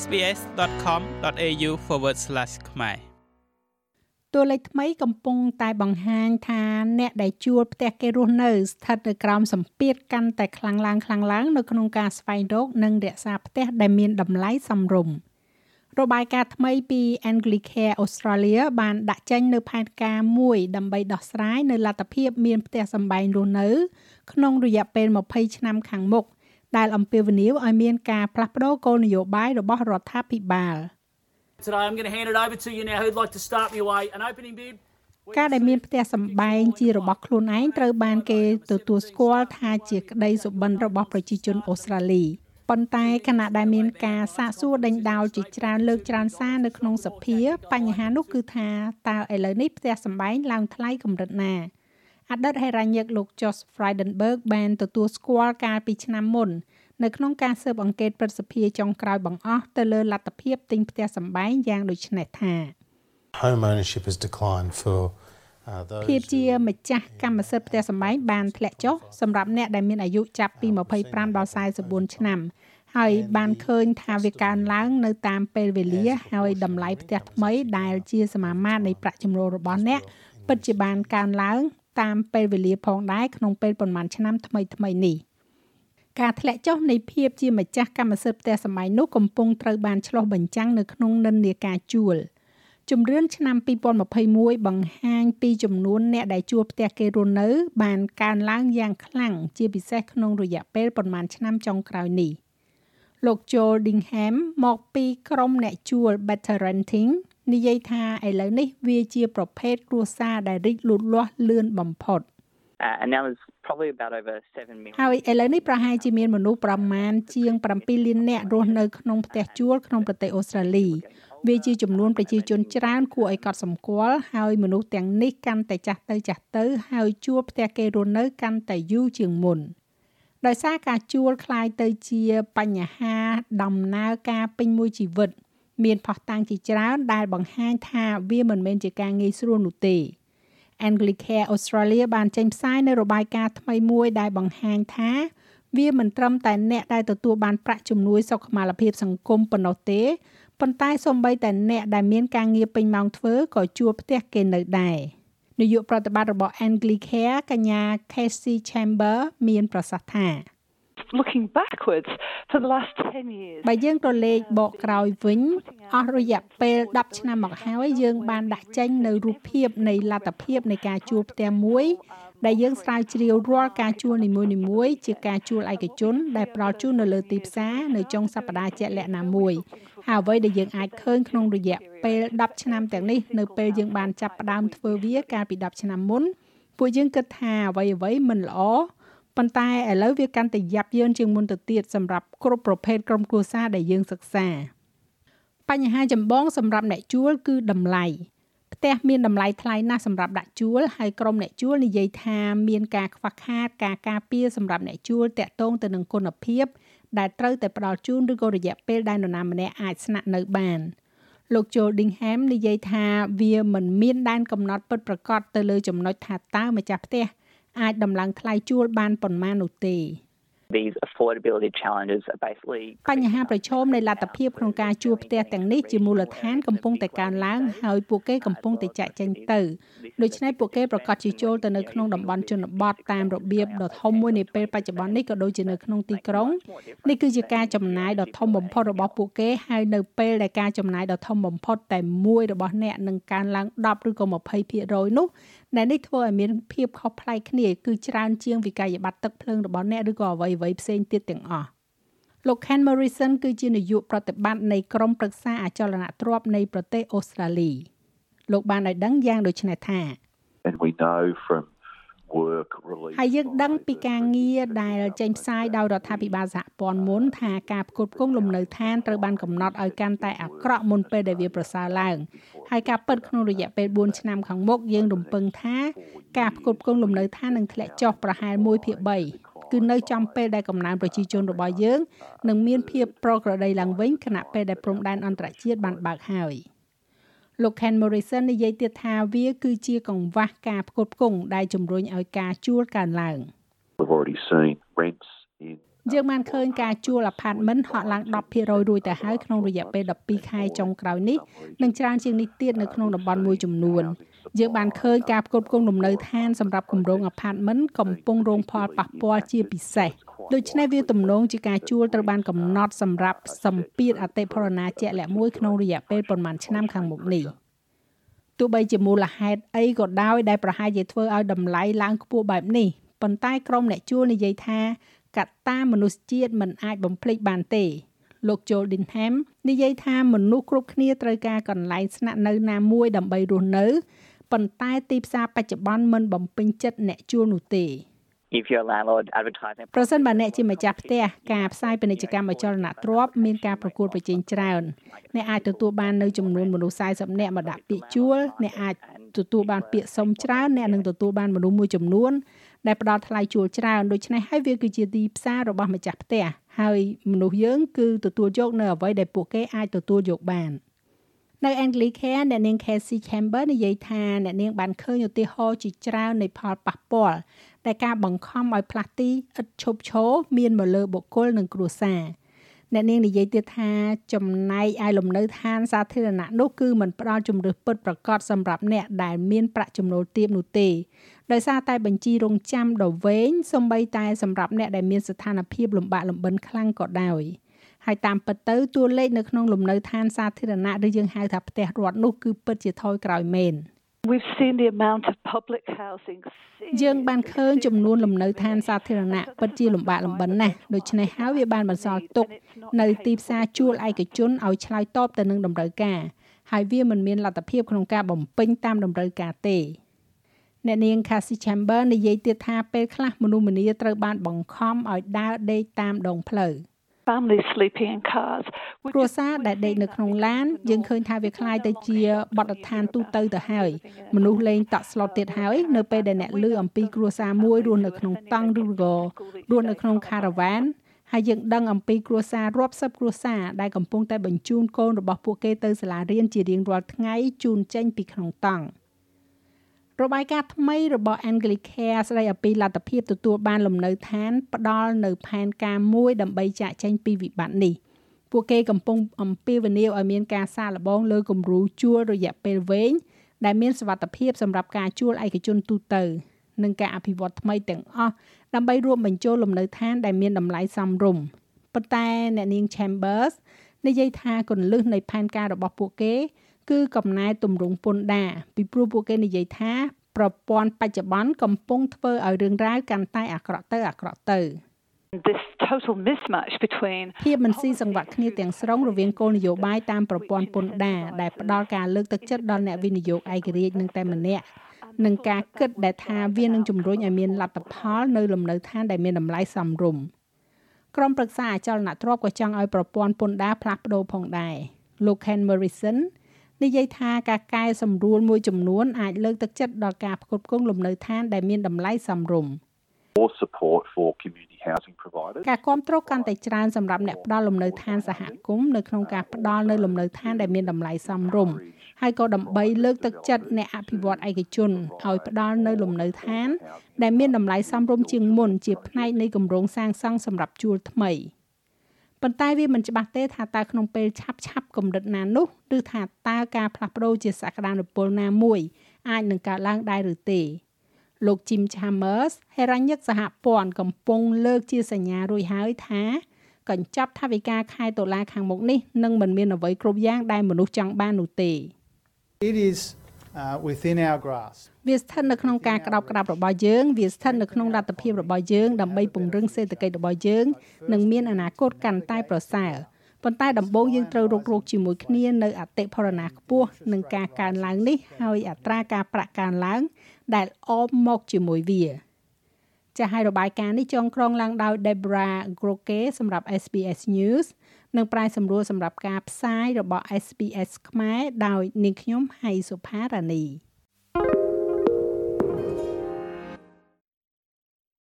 sbs.com.au/ ខ្មែរតួលេខថ្មីកំពុងតែបង្ហាញថាអ្នកដែលជួលផ្ទះគេរស់នៅស្ថិតនៅក្រោមសម្ពាធកាន់តែខ្លាំងឡើងខ្លាំងឡើងនៅក្នុងការស្វែងរកនិងរក្សាផ្ទះដែលមានតម្លៃសមរម្យរបាយការណ៍ថ្មីពី Anglicare Australia បានដាក់ចេញនៅផែនការមួយដើម្បីដោះស្រាយនៅលទ្ធភាពមានផ្ទះសម្បែងរស់នៅ ក្នុងរយៈពេល20ឆ្នាំខាងមុខ ដែលអំពាវនាវឲ្យមានការផ្លាស់ប្តូរគោលនយោបាយរបស់រដ្ឋាភិបាល។ Today I'm going to hand it over to you now who'd like to start me away an opening bid ការដែលមានផ្ទះសម្បែងជារបស់ខ្លួនឯងត្រូវបានគេទទួលស្គាល់ថាជាក្តីសុបិនរបស់ប្រជាជនអូស្ត្រាលីប៉ុន្តែខណៈដែលមានការសាកសួរដេញដោលជាច្រើនលើកច្រើនសារនៅក្នុងសភាបញ្ហានោះគឺថាតើឥឡូវនេះផ្ទះសម្បែងឡើងថ្លៃកម្រិតណា អតីតហេរ៉ាញិកលោក Josh Frydenberg បានទទួលស្គាល់កាលពីឆ្នាំមុននៅក្នុងការស៊ើបអង្កេតប្រសិទ្ធភាពចុងក្រោយបង្អស់ទៅលើលទ្ធភាពទិញផ្ទះសម្បែងយ៉ាងដូចនេះថា home ownership has declined for ភាពជាម្ចាស់កម្មសិទ្ធិផ្ទះសម្បែងបានធ្លាក់ចុះសម្រាប់អ្នកដែលមានអាយុចាប់ពី25ដល់44ឆ្នាំហើយបានឃើញថាវាកើនឡើងនៅតាមពេលវេលាហើយតម្លៃផ្ទះថ្មីដែលជាសមាមាត្រនៃប្រាក់ចំណូលរបស់អ្នកពិតជាបានកើនឡើង តាមពេលវេលាផងដែរក្នុងពេលប្រមាណឆ្នាំថ្មីថ្មីនេះ។ការធ្លាក់ចុះនៃភាពជាម្ចាស់កម្មសិទ្ធិផ្ទះសម័យនោះកំពុងត្រូវបានឆ្លុះបញ្ចាំងនៅក្នុងនិន្នាការជួលជំរឿនឆ្នាំ2021បង្ហាញពីចំនួនអ្នកដែលជួលផ្ទះគេរស់នៅ បានកើនឡើងយ៉ាងខ្លាំងជាពិសេសក្នុងរយៈពេលប្រមាណឆ្នាំចុងក្រោយនេះលោក Joel Dingham មកពីក្រុមអ្នកជួល Better Renting និយាយថាឥឡូវនេះវាជាប្រភេទគ្រួសារដែលរីកលូតលាស់លឿនបំផុត Uh, and now there's probably about over 7 million ហើយឥឡូវនេះប្រហែលជាមានមនុស្សប្រមាណជាង7លាននាក់រស់នៅក្នុងផ្ទះជួលក្នុងប្រទេសអូស្ត្រាលីវាជាចំនួនប្រជាជនច្រើនគួរឲ្យកត់សម្គាល់ហើយមនុស្សទាំងនេះកាន់តែចាស់ទៅចាស់ទៅហើយជួលផ្ទះគេរស់នៅកាន់តែយូរជាងមុនដោយសារការជួលคล้ายទៅជាបញ្ហាដំណើរការពេញមួយជីវិត មានផុសតាំងជាច្រើនដែលបង្ហាញថាវាមិនមែនជាការងាយស្រួលនោះទេ Anglicare Australia បានចេញផ្សាយនៅរបាយការណ៍ថ្មីមួយដែលបង្ហាញថាវាមិនត្រឹមតែអ្នកដែលទទួលបានប្រាក់ជំនួយសុខុមាលភាពសង្គមប៉ុណ្ណោះទេប៉ុន្តែសូម្បីតែអ្នកដែលមានការងារពេញម៉ោងធ្វើក៏ជួលផ្ទះគេនៅដែរនាយកប្រតិបត្តិរបស់ Anglicare កញ្ញា Casey Chamber មានប្រសាសន៍ថា looking backwards for the last 10 years បើយើងក៏លេខបកក្រោយវិញអស់រយៈពេល10ឆ្នាំមកហើយយើងបានដាក់ចេញនៅរូបភាពនៃលទ្ធភាពនៃការជួលផ្ទះមួយដែលយើងស្រាវជ្រាវរាល់ការជួលនីមួយៗជាការជួលឯកជនដែលផ្ដល់ជូននៅលើទីផ្សារនៅចុងសប្តាហ៍ជាក់លាក់ណាមួយហើយអ្វីដែលយើងអាចឃើញក្នុងរយៈពេល10ឆ្នាំទាំងនេះនៅពេលយើងបានចាប់ផ្ដើមធ្វើវាកាលពី10ឆ្នាំមុនពួកយើងគិតថាអ្វីៗមិនល្អ ប៉ុន្តែឥឡូវវាកាន់តែយ៉ាប់យ៉ឺនជាងមុនទៅទៀតសម្រាប់គ្រប់ប្រភេទក្រុមគ្រួសារដែលយើងសិក្សា បញ្ហាចម្បងសម្រាប់អ្នកជួលគឺតម្លៃផ្ទះមានតម្លៃថ្លៃណាស់សម្រាប់ដាក់ជួលហើយក្រុមអ្នកជួលនិយាយថាមានការខ្វះខាតការការពារសម្រាប់អ្នកជួលតាក់ទងទៅនឹងគុណភាពដែលត្រូវតែផ្ដល់ជូនឬក៏រយៈពេលដែលនរណាម្នាក់អាចស្នាក់នៅបានលោក Joel Dingham និយាយថាវាមិនមានដែនកំណត់ពិតប្រាកដទៅលើចំណុចថាតើម្ចាស់ផ្ទះ អាចដំឡើងថ្លៃជួលបានប៉ុន្មាននោះទេ these affordability challenges are basically បញ្ហាប្រឈមនៃលទ្ធភាពក្នុងការជួលផ្ទះទាំងនេះជាមូលដ្ឋានកំពុងតែកើនឡើងហើយពួកគេកំពុងតែចាក់ចេញទៅដូច្នេះពួកគេប្រកាសជាចូលទៅនៅក្នុងតំបន់ជនបទតាមរបៀបដ៏ធំមួយនាពេលបច្ចុប្បន្ននេះក៏ដូចជានៅក្នុងទីក្រុងនេះគឺជាការចំណាយដ៏ធំបំផុតរបស់ពួកគេហើយនៅពេលដែលការចំណាយដ៏ធំបំផុតតែមួយរបស់អ្នកនឹងកើនឡើង10ឬក៏20%នោះ ដែលនេះធ្វើឲ្យមានភាពខុសប្លែកគ្នាគឺច្រើនជាងវិក័យប័ត្រទឹកភ្លើងរបស់អ្នកឬក៏អ្វីអ្វីផ្សេងទៀតទាំងអស់លោក Ken Morrison គឺជានាយកប្រតិបត្តិនៃក្រុមប្រឹក្សាអចលនទ្រព្យនៃប្រទេសអូស្ត្រាលីលោកបានឲ្យដឹងយ៉ាងដូចនេះថា And we know from work release ហើយយើងដឹងពីការងារដែលចេញផ្សាយដោយរដ្ឋាភិបាលសហព័ន្ធមុនថាការផ្គត់ផ្គង់លំនៅឋានត្រូវបានកំណត់ឲ្យកាន់តែអាក្រក់មុនពេលដែលវាប្រសើរឡើងហើយការពិតក្នុងរយៈពេល4ឆ្នាំខាងមុខយើងរំពឹងថាការផ្គត់ផ្គង់លំនៅឋាននឹងធ្លាក់ចុះប្រហែល1ភាគ3គឺនៅចំពេលដែលកំណើនប្រជាជនរបស់យើងនឹងមានភាពប្រក្រតីឡើងវិញខណៈពេលដែលព្រំដែនអន្តរជាតិបានបើកហើយ។ លោក Ken Morrison និយាយទៀតថាវាគឺជាកង្វះការផ្គត់ផ្គង់ដែលជំរុញឲ្យការជួលកើនឡើង We've already seen rents in យើងបានឃើញការជួលអាផាតមិនហក់ឡើង10%រួចទៅហើយក្នុងរយៈពេល12ខែចុងក្រោយនេះនិងច្រើនជាងនេះទៀតនៅក្នុងតំបន់មួយចំនួនយើងបានឃើញការផ្គត់ផ្គង់លំនៅឋានសម្រាប់គម្រោងអាផាតមិនកំពុងរងផលប៉ះពាល់ជាពិសេស ដូច្នេះវាទំនងជាការជួលត្រូវបានកំណត់សម្រាប់សម្ពាធអតិផរណាជាក់លាក់មួយក្នុងរយៈពេលប្រមាណឆ្នាំខាងមុខនេះទោះបីជាមូលហេតុអីក៏ដោយដែលប្រហែលជាធ្វើឲ្យតម្លៃឡើងខ្ពស់បែបនេះប៉ុន្តែក្រុមអ្នកជួលនិយាយថាកត្តាមនុស្សជាតិមិនអាចបំភ្លេចបានទេលោក Joel Dinham និយាយថាមនុស្សគ្រប់គ្នាត្រូវការកន្លែងស្នាក់នៅណាមួយដើម្បីរស់នៅប៉ុន្តែទីផ្សារបច្ចុប្បន្នមិនបំពេញចិត្តអ្នកជួលនោះទេ if your landlord advertising ប្រសិនបើអ្នកជាម្ចាស់ផ្ទះការផ្សាយពាណិជ្ជកម្មអចលនទ្រព្យមានការប្រកួតប្រជែងច្រើនអ្នកអាចទទួលបាននៅចំនួនមនុស្ស40នាក់មកដាក់ពាក្យជួលអ្នកអាចទទួលបានពាក្យសុំច្រើនអ្នកនឹងទទួលបានមនុស្សមួយចំនួនដែលផ្ដល់ថ្លៃជួលច្រើនដូច្នេះហើយវាគឺជាទីផ្សាររបស់ម្ចាស់ផ្ទះហើយមនុស្សយើងគឺទទួលយកនៅអ្វីដែលពួកគេអាចទទួលយកបាន នៅ Anglicare អ្នកនាង Casey Chamber និយាយថាអ្នកនាងបានឃើញឧទាហរណ៍ជាច្រើននៃផលប៉ះពាល់ដែលការបង្ខំឲ្យផ្លាស់ទីឥតឈប់ឈរមានមកលើបុគ្គលនិងគ្រួសារអ្នកនាងនិយាយទៀតថាចំណែកឯលំនៅឋានសាធារណៈនោះគឺមិនផ្ដល់ជំរឿសពិតប្រាកដសម្រាប់អ្នកដែលមានប្រាក់ចំណូលទាបនោះទេដោយសារតែបញ្ជីរងចាំដ៏វែងសម្បីតែសម្រាប់អ្នកដែលមានស្ថានភាពលំបាកលំបិនខ្លាំងក៏ដោយ ហើយតាមពិតទៅតួលេខនៅក្នុងលំនៅឋានសាធារណៈឬយើងហៅថាផ្ទះរដ្ឋនោះគឺពិតជាថយក្រោយមែន We've seen the amount of public housing យើងបានឃើញចំនួនលំនៅឋានសាធារណៈពិតជាលំបាកលំបិនណាស់ដូច្នេះហើយវាបានបន្សល់ទុកនៅទីផ្សារជួលឯកជនឲ្យឆ្លើយតបទៅនឹងតម្រូវការហើយវាមិនមានលទ្ធភាពក្នុងការបំពេញតាមតម្រូវការទេអ្នកនាង Cassie Chamber និយាយទៀតថាពេលខ្លះមនុស្សម្នាត្រូវបានបង្ខំឲ្យដើរដេកតាមដងផ្លូវ។ families sleeping in cars គ្រួសារដែលដេកនៅក្នុងឡានយើងឃើញថាវាคล้ายទៅជាបទដ្ឋានទូទៅទៅហើយមនុស្សលេងតក់ស្លុតទៀតហើយនៅពេលដែលអ្នកលឺអំពីគ្រួសារមួយរស់នៅក្នុងតង់ឬក៏រស់នៅក្នុងខារ៉ាវ៉ានហើយយើងដឹងអំពីគ្រួសាររាប់សិបគ្រួសារដែលកំពុងតែបញ្ជូនកូនរបស់ពួកគេទៅសាលារៀនជារៀងរាល់ថ្ងៃជូនចេញពីក្នុងតង់។ របាយការណ៍ថ្មីរបស់ Anglicare ស្ដីអំពីលទ្ធភាពទទួលបានលំនៅឋាន ផ្ដល់នៅផែនការមួយដើម្បីចាក់ចែងពីវិបត្តិនេះពួកគេកំពុងអំពាវនាវឲ្យមានការសាកល្បងលើគំរូជួលរយៈពេលវែងដែលមានសុវត្ថិភាពសម្រាប់ការជួលឯកជនទូទៅនិងការអភិវឌ្ឍថ្មីទាំងអស់ដើម្បីរួមបញ្ចូលលំនៅឋានដែលមានតម្លៃសមរម្យប៉ុន្តែអ្នកនាង Chambers និយាយថាគន្លឹះនៃផែនការរបស់ពួកគេ គឺកំណែទម្រង់ពន្ធដារពីព្រោះពួកគេនិយាយថា ប្រព័ន្ធបច្ចុប្បន្នកំពុងធ្វើឲ្យរឿងរ៉ាវកាន់តែអាក្រក់ទៅអាក្រក់ទៅ this total mismatch between ភាពមិនស៊ីសង្វាក់គ្នាទាំងស្រុងរវាងគោលនយោបាយតាមប្រព័ន្ធពន្ធដារដែលផ្ដល់ការលើកទឹកចិត្តដល់អ្នកវិនិយោគឯករាជ្យនឹងតែម្នាក់នឹងការគិតដែលថាវានឹងជំរុញឲ្យមានលទ្ធផលនៅលំនៅឋានដែលមានតម្លៃសមរម្យក្រុមប្រឹក្សាអចលនទ្រព្យក៏ចង់ឲ្យប្រព័ន្ធពន្ធដារផ្លាស់ប្ដូរផងដែរលោក Ken Morrison និយាយថាការកែសម្រួលមួយចំនួនអាចលើកទឹកចិត្តដល់ការផ្គត់ផ្គង់លំនៅឋានដែលមានតម្លៃសមរម្យ more support for community housing providers ការគ្រប់គ្រងកាន់តែច្រើនសម្រាប់អ្នកផ្ដល់លំនៅឋានសហគមន៍នៅក្នុងការផ្ដល់នៅលំនៅឋានដែលមានតម្លៃសមរម្យហើយក៏ដើម្បីលើកទឹកចិត្តអ្នកអភិវឌ្ឍឯកជនឲ្យផ្ដល់នៅលំនៅឋានដែលមានតម្លៃសមរម្យជាងមុនជាផ្នែកនៃគម្រោងសាងសង់សម្រាប់ជួលថ្មី។ ប៉ុន្តែវាមិនច្បាស់ទេថាតើក្នុងពេលឆាប់ឆាប់កម្រិតណានោះឬថាតើការផ្លាស់ប្ដូរជាសក្តានុពលណាមួយអាចនឹងកើតឡើងដែរឬទេលោក Jim Chambers ហេរ៉ាញឹកសហព័ន្ធកំពុងលើកជាសញ្ញារួចហើយថាកញ្ចប់ថវិកាខែដុល្លារខាងមុខនេះនឹងមិនមានអ្វីគ្រប់យ៉ាងដែលមនុស្សចង់បាននោះទេ It is uh, within our grasp វាស្ថិតនៅក្នុងការក្តោបក្តាប់របស់យើងវាស្ថិតនៅក្នុងលទ្ធភាពរបស់យើងដើម្បីពង្រឹងសេដ្ឋកិច្ចរបស់យើងនិងមានអនាគតកាន់តែប្រសើរប៉ុន្តែដំបូងយើងត្រូវរករោគជាមួយគ្នានៅអតិផរណាខ្ពស់នឹងការកើនឡើងនេះហើយអត្រាការប្រាក់កើនឡើង ដែលអមមកជាមួយវាចាស់ឲ្យរបាយការណ៍នេះចងក្រងឡើងដោយ Debra Groke សម្រាប់ SBS News និងប្រាយសម្រួលសម្រាប់ការផ្សាយរបស់ SBS ខ្មែរដោយនាងខ្ញុំហៃសុផារ៉ានី